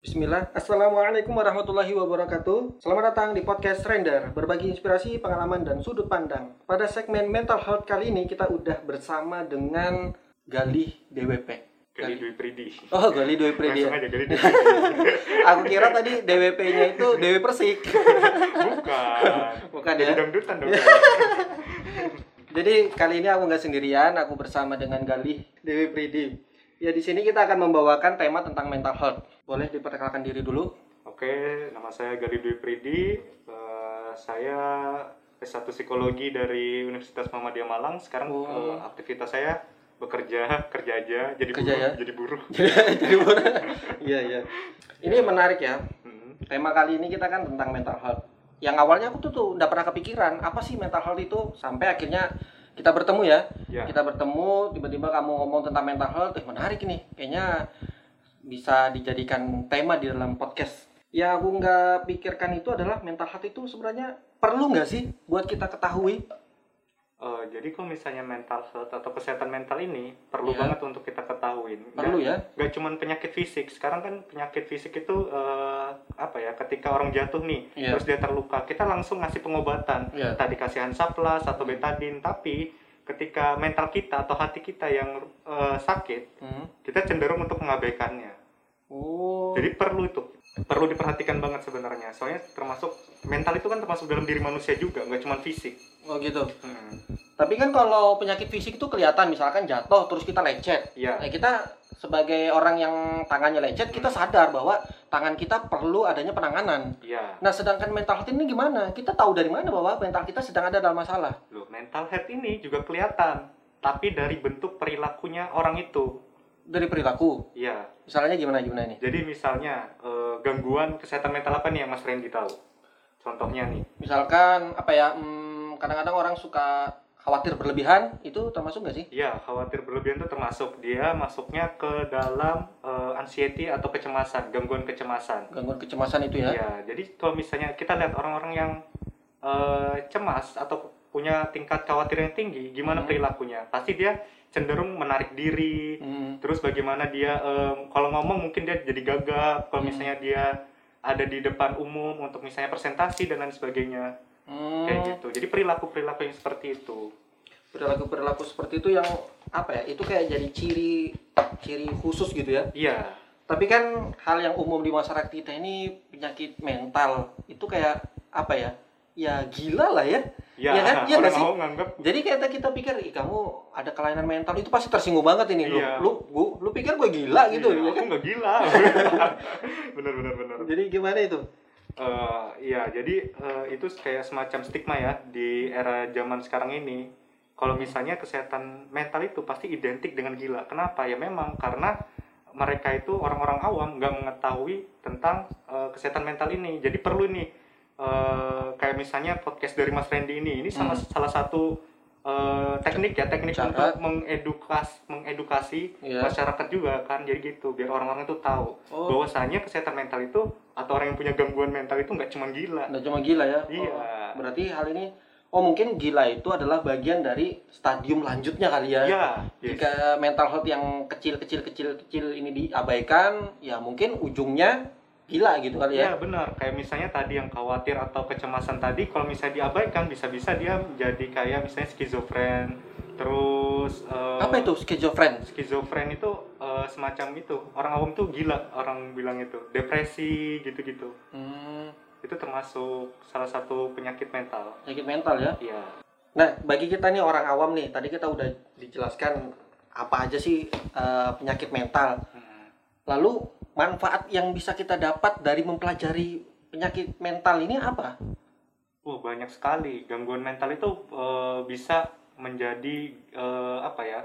Bismillah. Assalamualaikum warahmatullahi wabarakatuh. Selamat datang di podcast Render, berbagi inspirasi, pengalaman, dan sudut pandang. Pada segmen mental health kali ini kita udah bersama dengan Galih DWP. Gali Dwi Pridi. Oh, Galih DWP Langsung dia. aja Gali Dwi Pridi. Aku kira tadi DWP-nya itu Dewi Persik. Bukan. Bukan Jadi ya. dangdutan dong. Jadi kali ini aku nggak sendirian, aku bersama dengan Galih Dewi Pridi. Ya di sini kita akan membawakan tema tentang mental health. Boleh diperkenalkan diri dulu? Oke, nama saya Gali Dwi Pridi. Eh, saya S1 Psikologi dari Universitas Muhammadiyah Malang. Sekarang Oh. eh, aktivitas saya bekerja, kerja aja, jadi Kerja buruh, ya? jadi buruh. Jadi Iya, iya. Ini menarik ya. Hmm. Tema kali ini kita kan tentang mental health. Yang awalnya aku tuh tuh nggak pernah kepikiran apa sih mental health itu sampai akhirnya kita bertemu ya. Ya. Kita bertemu tiba-tiba kamu ngomong tentang mental health, eh menarik nih. Kayaknya bisa dijadikan tema di dalam podcast. Ya aku nggak pikirkan itu adalah mental health itu sebenarnya perlu nggak sih buat kita ketahui? Eh, jadi kalau misalnya mental health atau kesehatan mental ini perlu Iya. banget untuk kita ketahuin. Perlu ya? Gak cuman penyakit fisik. Sekarang kan penyakit fisik itu eh, apa ya? Ketika orang jatuh nih, Iya. terus dia terluka, kita langsung ngasih pengobatan. Iya. Tadi kasih Hansaplast atau betadine. Tapi ketika mental kita atau hati kita yang eh, sakit, Hmm. kita cenderung untuk mengabaikannya. Oh. Jadi perlu itu, perlu diperhatikan banget sebenarnya. Soalnya termasuk mental itu kan termasuk dalam diri manusia juga, nggak cuma fisik. Oh gitu. Hmm. Tapi kan kalau penyakit fisik itu kelihatan misalkan jatuh terus kita lecet. Iya. Nah, kita sebagai orang yang tangannya lecet, kita sadar bahwa tangan kita perlu adanya penanganan. Iya. Nah, sedangkan mental health ini gimana? Kita tahu dari mana bahwa mental kita sedang ada dalam masalah? Loh, mental health ini juga kelihatan, tapi dari bentuk perilakunya orang itu. Dari perilaku. Iya. Misalnya gimana gimana nih? Jadi misalnya eh, gangguan kesehatan mental apa nih yang Mas Randy tahu? Contohnya nih. Misalkan apa ya? hmm, kadang-kadang orang suka khawatir berlebihan, itu termasuk nggak sih? Iya, khawatir berlebihan itu termasuk dia masuknya ke dalam eh, anxiety atau kecemasan, gangguan kecemasan. Gangguan kecemasan itu ya? Iya, jadi kalau misalnya kita lihat orang-orang yang eh, cemas atau punya tingkat khawatir yang tinggi, gimana Hmm. perilakunya? Pasti dia cenderung menarik diri, Hmm. terus bagaimana dia em, kalau ngomong mungkin dia jadi gagap kalau Hmm. misalnya dia ada di depan umum untuk misalnya presentasi dan lain sebagainya Hmm. kayak gitu jadi perilaku perilaku yang seperti itu Perilaku-perilaku seperti itu yang apa ya? Itu kayak jadi ciri ciri khusus gitu ya? iya Tapi kan hal yang umum di masyarakat kita ini penyakit mental itu kayak apa ya? Ya gila lah ya. ya Iya kan? Iya orang nggak sih? mau nganggap Jadi kayak kita pikir, Ih, kamu ada kelainan mental itu pasti tersinggung banget ini Iya. lu. Lu, lu, lu pikir gue gila gitu iya, ya aku kan? nggak gila bener bener bener Jadi gimana itu? Eh, iya jadi eh, itu kayak semacam stigma ya di era zaman sekarang ini kalau misalnya kesehatan mental itu pasti identik dengan gila kenapa ya memang karena mereka itu orang-orang awam nggak mengetahui tentang eh, kesehatan mental ini jadi perlu nih eh, kayak misalnya podcast dari Mas Randy ini ini sama Hmm. salah satu eh, teknik ya teknik Cara. untuk mengedukas mengedukasi Iya. masyarakat juga kan jadi gitu biar orang-orang itu tahu Oh, bahwasanya kesehatan mental itu atau orang yang punya gangguan mental itu nggak cuma gila. udah cuma gila ya? Iya. Oh, berarti hal ini Oh mungkin gila itu adalah bagian dari stadium lanjutnya kali ya? Iya. yes. Jika mental health yang kecil-kecil kecil-kecil ini diabaikan, ya mungkin ujungnya gila gitu kali ya? Iya benar. Kayak misalnya tadi yang khawatir atau kecemasan tadi, kalau misalnya diabaikan bisa-bisa dia menjadi kayak misalnya skizofren. Terus eh, Apa itu schizophren? Skizofren itu eh, semacam itu. Orang awam tuh gila, orang bilang itu. Depresi gitu-gitu. Hmm, Itu termasuk salah satu penyakit mental. penyakit mental ya? Iya. Nah, bagi kita nih orang awam nih, tadi kita udah dijelaskan apa aja sih eh, penyakit mental. Hmm. Lalu manfaat yang bisa kita dapat dari mempelajari penyakit mental ini apa? Wah banyak sekali gangguan mental itu eh, bisa menjadi eh, apa ya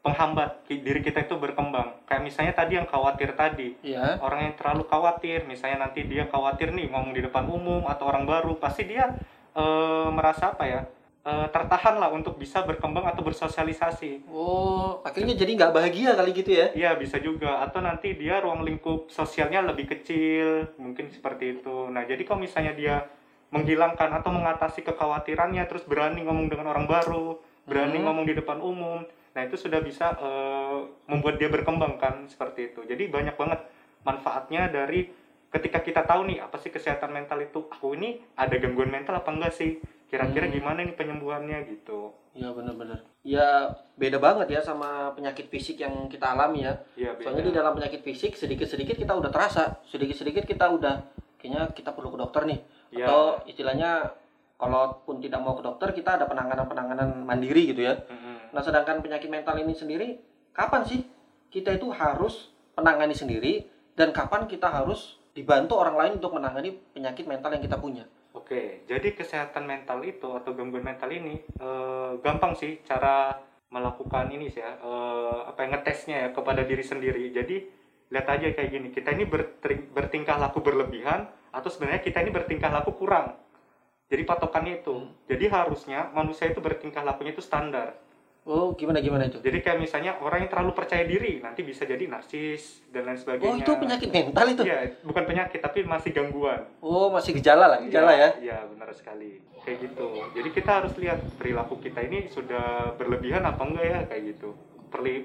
penghambat diri kita itu berkembang. Kayak misalnya tadi yang khawatir tadi Ya. orang yang terlalu khawatir, misalnya nanti dia khawatir nih ngomong di depan umum atau orang baru, pasti dia eh, merasa apa ya eh, tertahan lah untuk bisa berkembang atau bersosialisasi. Oh, akhirnya jadi nggak bahagia kali gitu ya? Iya bisa juga atau nanti dia ruang lingkup sosialnya lebih kecil mungkin seperti itu. Nah jadi kalau misalnya dia menghilangkan atau mengatasi kekhawatirannya terus berani ngomong dengan orang baru, berani Hmm. ngomong di depan umum, nah itu sudah bisa eh, membuat dia berkembang kan seperti itu. Jadi banyak banget manfaatnya dari ketika kita tahu nih apa sih kesehatan mental itu aku ini ada gangguan mental apa enggak sih kira-kira Hmm. gimana nih penyembuhannya gitu Ya benar-benar. Ya beda banget ya sama penyakit fisik yang kita alami ya. ya Soalnya di dalam penyakit fisik sedikit-sedikit kita udah terasa, sedikit-sedikit kita udah kayaknya kita perlu ke dokter nih. ya Atau istilahnya kalaupun tidak mau ke dokter kita ada penanganan-penanganan mandiri gitu ya. Mm-mm. Nah, sedangkan penyakit mental ini sendiri kapan sih kita itu harus menangani sendiri dan kapan kita harus dibantu orang lain untuk menangani penyakit mental yang kita punya? Oke, jadi kesehatan mental itu atau gangguan mental ini eh, gampang sih cara melakukan ini sih ya, eh, apa yang ngetesnya ya kepada diri sendiri. Jadi lihat aja kayak gini, kita ini bertingkah laku berlebihan atau sebenarnya kita ini bertingkah laku kurang. Jadi patokannya itu. Hmm. Jadi harusnya manusia itu bertingkah lakunya itu standar. Oh, gimana gimana itu? Jadi kayak misalnya orang yang terlalu percaya diri nanti bisa jadi narsis dan lain sebagainya. Oh, itu penyakit mental itu. Iya, bukan penyakit tapi masih gangguan. Oh, masih gejala lah, gejala ya. Iya, benar sekali. Kayak gitu. Jadi kita harus lihat perilaku kita ini sudah berlebihan apa enggak ya kayak gitu.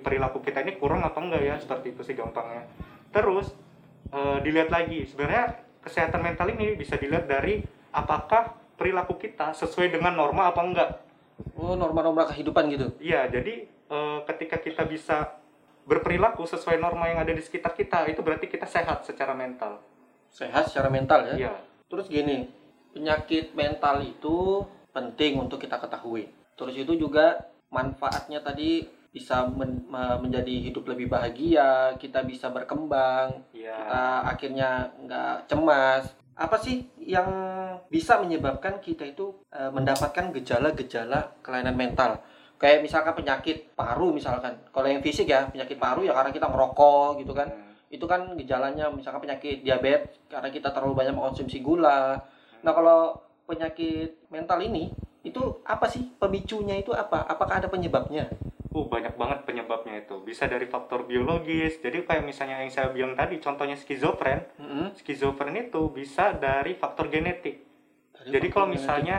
Perilaku kita ini kurang apa enggak ya seperti itu sih gampangnya. Terus eh, dilihat lagi sebenarnya kesehatan mental ini bisa dilihat dari apakah perilaku kita sesuai dengan norma apa enggak. Oh, norma-norma kehidupan gitu. Iya, jadi eh, ketika kita bisa berperilaku sesuai norma yang ada di sekitar kita, itu berarti kita sehat secara mental. Sehat secara mental ya. Iya. Terus gini, penyakit mental itu penting untuk kita ketahui. Terus itu juga manfaatnya tadi bisa men- me- menjadi hidup lebih bahagia, kita bisa berkembang, Iya. kita akhirnya nggak cemas. Apa sih yang bisa menyebabkan kita itu eh, mendapatkan gejala-gejala kelainan mental? Kayak misalkan penyakit paru misalkan. Kalau yang fisik ya, penyakit paru ya karena kita merokok gitu kan. Hmm. Itu kan gejalanya misalkan penyakit diabetes karena kita terlalu banyak mengkonsumsi gula. Nah, kalau penyakit mental ini itu apa sih pemicunya itu apa? Apakah ada penyebabnya? Uh, banyak banget penyebabnya itu. Bisa dari faktor biologis. Jadi kayak misalnya yang saya bilang tadi, contohnya skizofren. Mm-mm. Skizofren itu bisa dari faktor genetik. Dari Jadi faktor kalau misalnya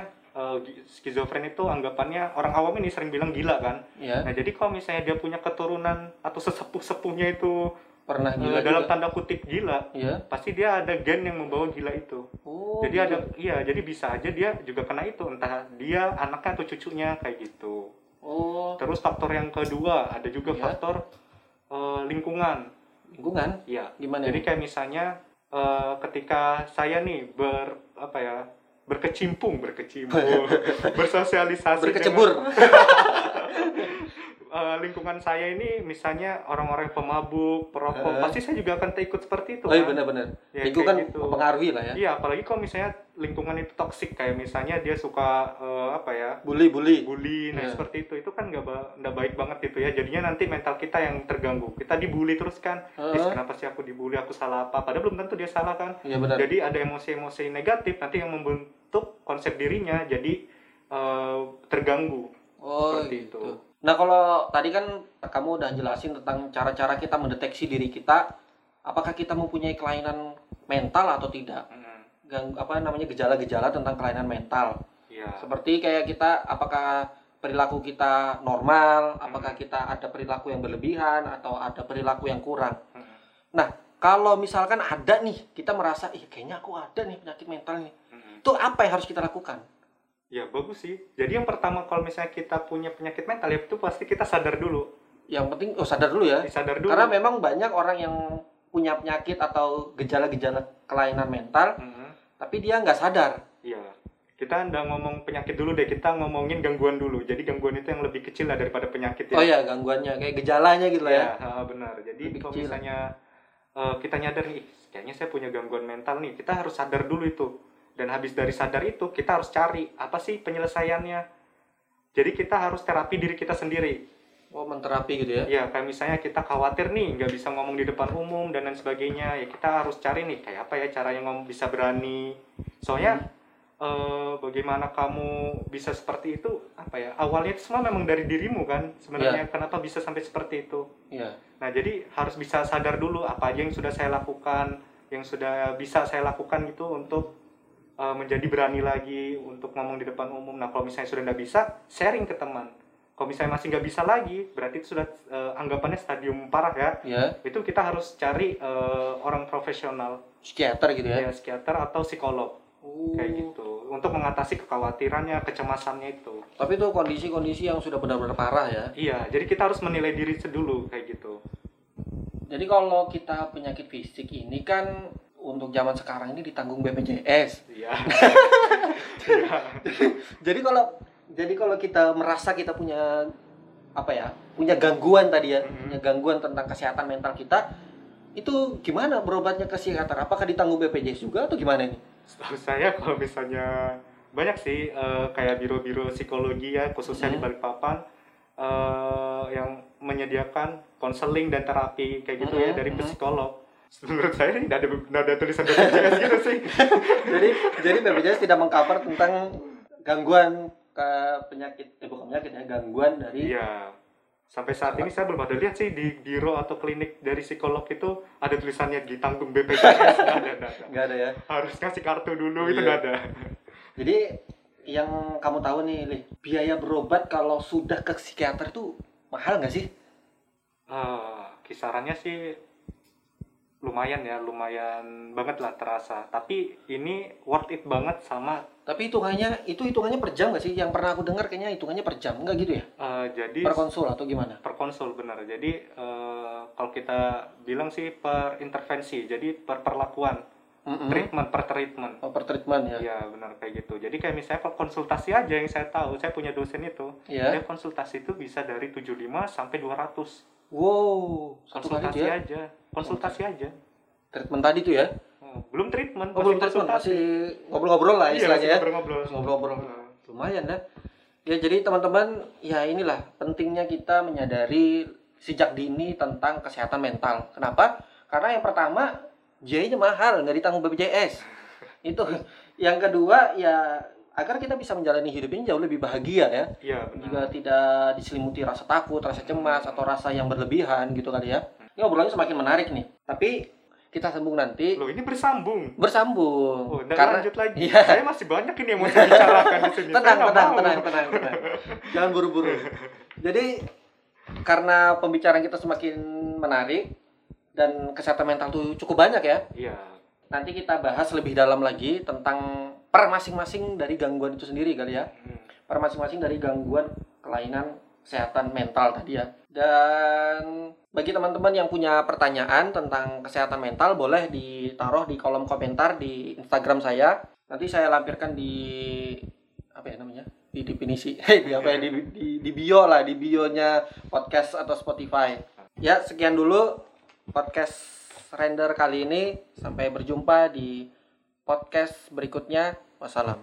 gi- skizofren itu anggapannya orang awam ini sering bilang gila kan. ya Nah, jadi kalau misalnya dia punya keturunan atau sesepuh-sepuhnya itu pernah eh, gila dalam juga. tanda kutip gila, ya pasti dia ada gen yang membawa gila itu. oh jadi gitu. ada iya, jadi bisa aja dia juga kena itu, entah dia anaknya atau cucunya kayak gitu. Oh Terus faktor yang kedua ada juga Ya. faktor eh, lingkungan. lingkungan Iya. gimana Jadi ini? kayak misalnya eh, ketika saya nih ber apa ya berkecimpung berkecimpung bersosialisasi berkecebur dengan, eh, lingkungan saya ini misalnya orang-orang pemabuk perokok Eh. pasti saya juga akan ikut seperti itu oh iya kan? benar-benar Ya, lingkungan kayak gitu. mempengaruhi lah ya Iya, apalagi kalau misalnya lingkungan itu toksik kayak misalnya dia suka eh, apa ya bully bully bully, nah Iya. seperti itu itu kan nggak ba- baik banget itu ya. Jadinya nanti mental kita yang terganggu. Kita dibully terus kan. "Ih, kenapa sih aku dibully? Aku salah apa? Padahal belum tentu dia salah kan. iya benar Jadi ada emosi-emosi negatif nanti yang membentuk konsep dirinya jadi eh, terganggu. oh seperti gitu itu. Nah kalau tadi kan kamu udah jelasin tentang cara-cara kita mendeteksi diri kita apakah kita mempunyai kelainan mental atau tidak? Mm, gang apa namanya gejala-gejala tentang kelainan mental. Iya. seperti kayak kita apakah perilaku kita normal apakah kita ada perilaku yang berlebihan atau ada perilaku yang kurang? Mm, kalau misalkan ada nih kita merasa ih kayaknya aku ada nih penyakit mental nih. Mm. itu apa yang harus kita lakukan Ya bagus sih. Jadi yang pertama kalau misalnya kita punya penyakit mental ya itu pasti kita sadar dulu. yang penting oh sadar dulu ya Sadar dulu. karena memang banyak orang yang punya penyakit atau gejala-gejala kelainan mental Mm, tapi dia nggak sadar Iya. Kita nggak ngomong penyakit dulu deh, kita ngomongin gangguan dulu. Jadi gangguan itu yang lebih kecil lah daripada penyakit ya. oh ya gangguannya kayak gejalanya gitu lah ya Iya, benar. Jadi Lebih kalau kecil. misalnya eh, kita nyadar nih, "Ih, kayaknya saya punya gangguan mental nih, kita harus sadar dulu itu. Dan habis dari sadar itu, kita harus cari apa sih penyelesaiannya. Jadi kita harus terapi diri kita sendiri. oh menterapi gitu ya Ya, kayak misalnya kita khawatir nih, nggak bisa ngomong di depan umum dan lain sebagainya. Ya kita harus cari nih, kayak apa ya caranya ngomong bisa berani. Soalnya eh, bagaimana kamu bisa seperti itu? Apa ya? Awalnya itu semua memang dari dirimu kan. Sebenarnya kenapa bisa sampai seperti itu? Iya. Nah, jadi harus bisa sadar dulu apa aja yang sudah saya lakukan, yang sudah bisa saya lakukan gitu untuk uh, menjadi berani lagi untuk ngomong di depan umum. Nah, kalau misalnya sudah nggak bisa, sharing ke teman. kalau misalnya masih nggak bisa lagi berarti itu sudah eh, anggapannya stadium parah ya Ya, itu kita harus cari eh, orang profesional psikiater gitu ya. ya psikiater atau psikolog kayak gitu untuk mengatasi kekhawatirannya kecemasannya itu Tapi itu kondisi-kondisi yang sudah benar-benar parah ya. iya jadi kita harus menilai diri dulu kayak gitu Jadi kalau kita penyakit fisik ini kan untuk zaman sekarang ini ditanggung BPJS. iya Jadi kalau jadi kalau kita merasa kita punya apa ya punya gangguan tadi ya Mhm. punya gangguan tentang kesehatan mental kita itu gimana berobatnya ke psikiater apakah ditanggung BPJS juga atau gimana ini setahu saya kalau misalnya banyak sih eh, kayak biro-biro psikologi ya khususnya di Hmm. Balikpapan eh, yang menyediakan konseling dan terapi kayak gitu ya Hmm, dari hmm. psikolog menurut saya tidak ada tidak ada tulisan BPJS gitu sih. Jadi jadi BPJS tidak mengcover tentang gangguan ke penyakit eh bukan penyakit ya gangguan dari iya. Sampai saat ini saya belum ada lihat sih di biro atau klinik dari psikolog itu ada tulisannya ditanggung BPJS nggak ada, nggak ada. nggak ada ya? Harus ngasih kartu dulu itu Iya. nggak ada. Jadi yang kamu tahu nih Li, biaya berobat kalau sudah ke psikiater itu mahal nggak sih? Ah, kisarannya sih lumayan ya, lumayan banget lah terasa. Tapi ini worth it banget sama tapi hitungannya itu hitungannya per jam nggak sih yang pernah aku dengar kayaknya hitungannya per jam nggak gitu ya eh, jadi per konsul atau gimana per konsul benar. Jadi eh, kalau kita bilang sih per intervensi, jadi per perlakuan, Mm-mm. treatment per treatment. Oh, per treatment ya Iya benar kayak gitu. Jadi kayak misalnya kalau konsultasi aja yang saya tahu, saya punya dosen itu, ya dia konsultasi itu bisa dari 75 sampai 200. Wow satu Konsultasi ya aja, konsultasi aja. treatment tadi tuh ya? Oh, belum treatment, oh belum treatment masih ngobrol-ngobrol lah Iya, istilahnya ya. ngobrol-ngobrol. ngobrol-ngobrol. Lumayan ya. Ya jadi teman-teman ya inilah pentingnya kita menyadari sejak dini tentang kesehatan mental. Kenapa? Karena yang pertama biayanya mahal nggak ditanggung BPJS itu. Yang kedua ya agar kita bisa menjalani hidup ini jauh lebih bahagia ya Iya benar. juga tidak diselimuti rasa takut rasa cemas atau rasa yang berlebihan gitu kali ya ini obrolannya semakin menarik nih tapi kita sambung nanti Loh ini bersambung. bersambung Oh, karena lanjut lagi. Iya. Saya masih banyak ini yang mau saya bicarakan di sini. tenang tenang tenang tenang tenang jangan buru-buru jadi karena pembicaraan kita semakin menarik dan kesehatan mental tuh cukup banyak ya Iya. nanti kita bahas lebih dalam lagi tentang per masing-masing dari gangguan itu sendiri kali ya. Hmm. per masing-masing dari gangguan kelainan kesehatan mental tadi ya. Dan bagi teman-teman yang punya pertanyaan tentang kesehatan mental boleh ditaruh di kolom komentar di Instagram saya. Nanti saya lampirkan di apa ya namanya? Di definisi. Di apa ya? Di, di, di bio lah di bionya podcast atau Spotify. Ya sekian dulu podcast render kali ini. Sampai berjumpa di podcast berikutnya wassalam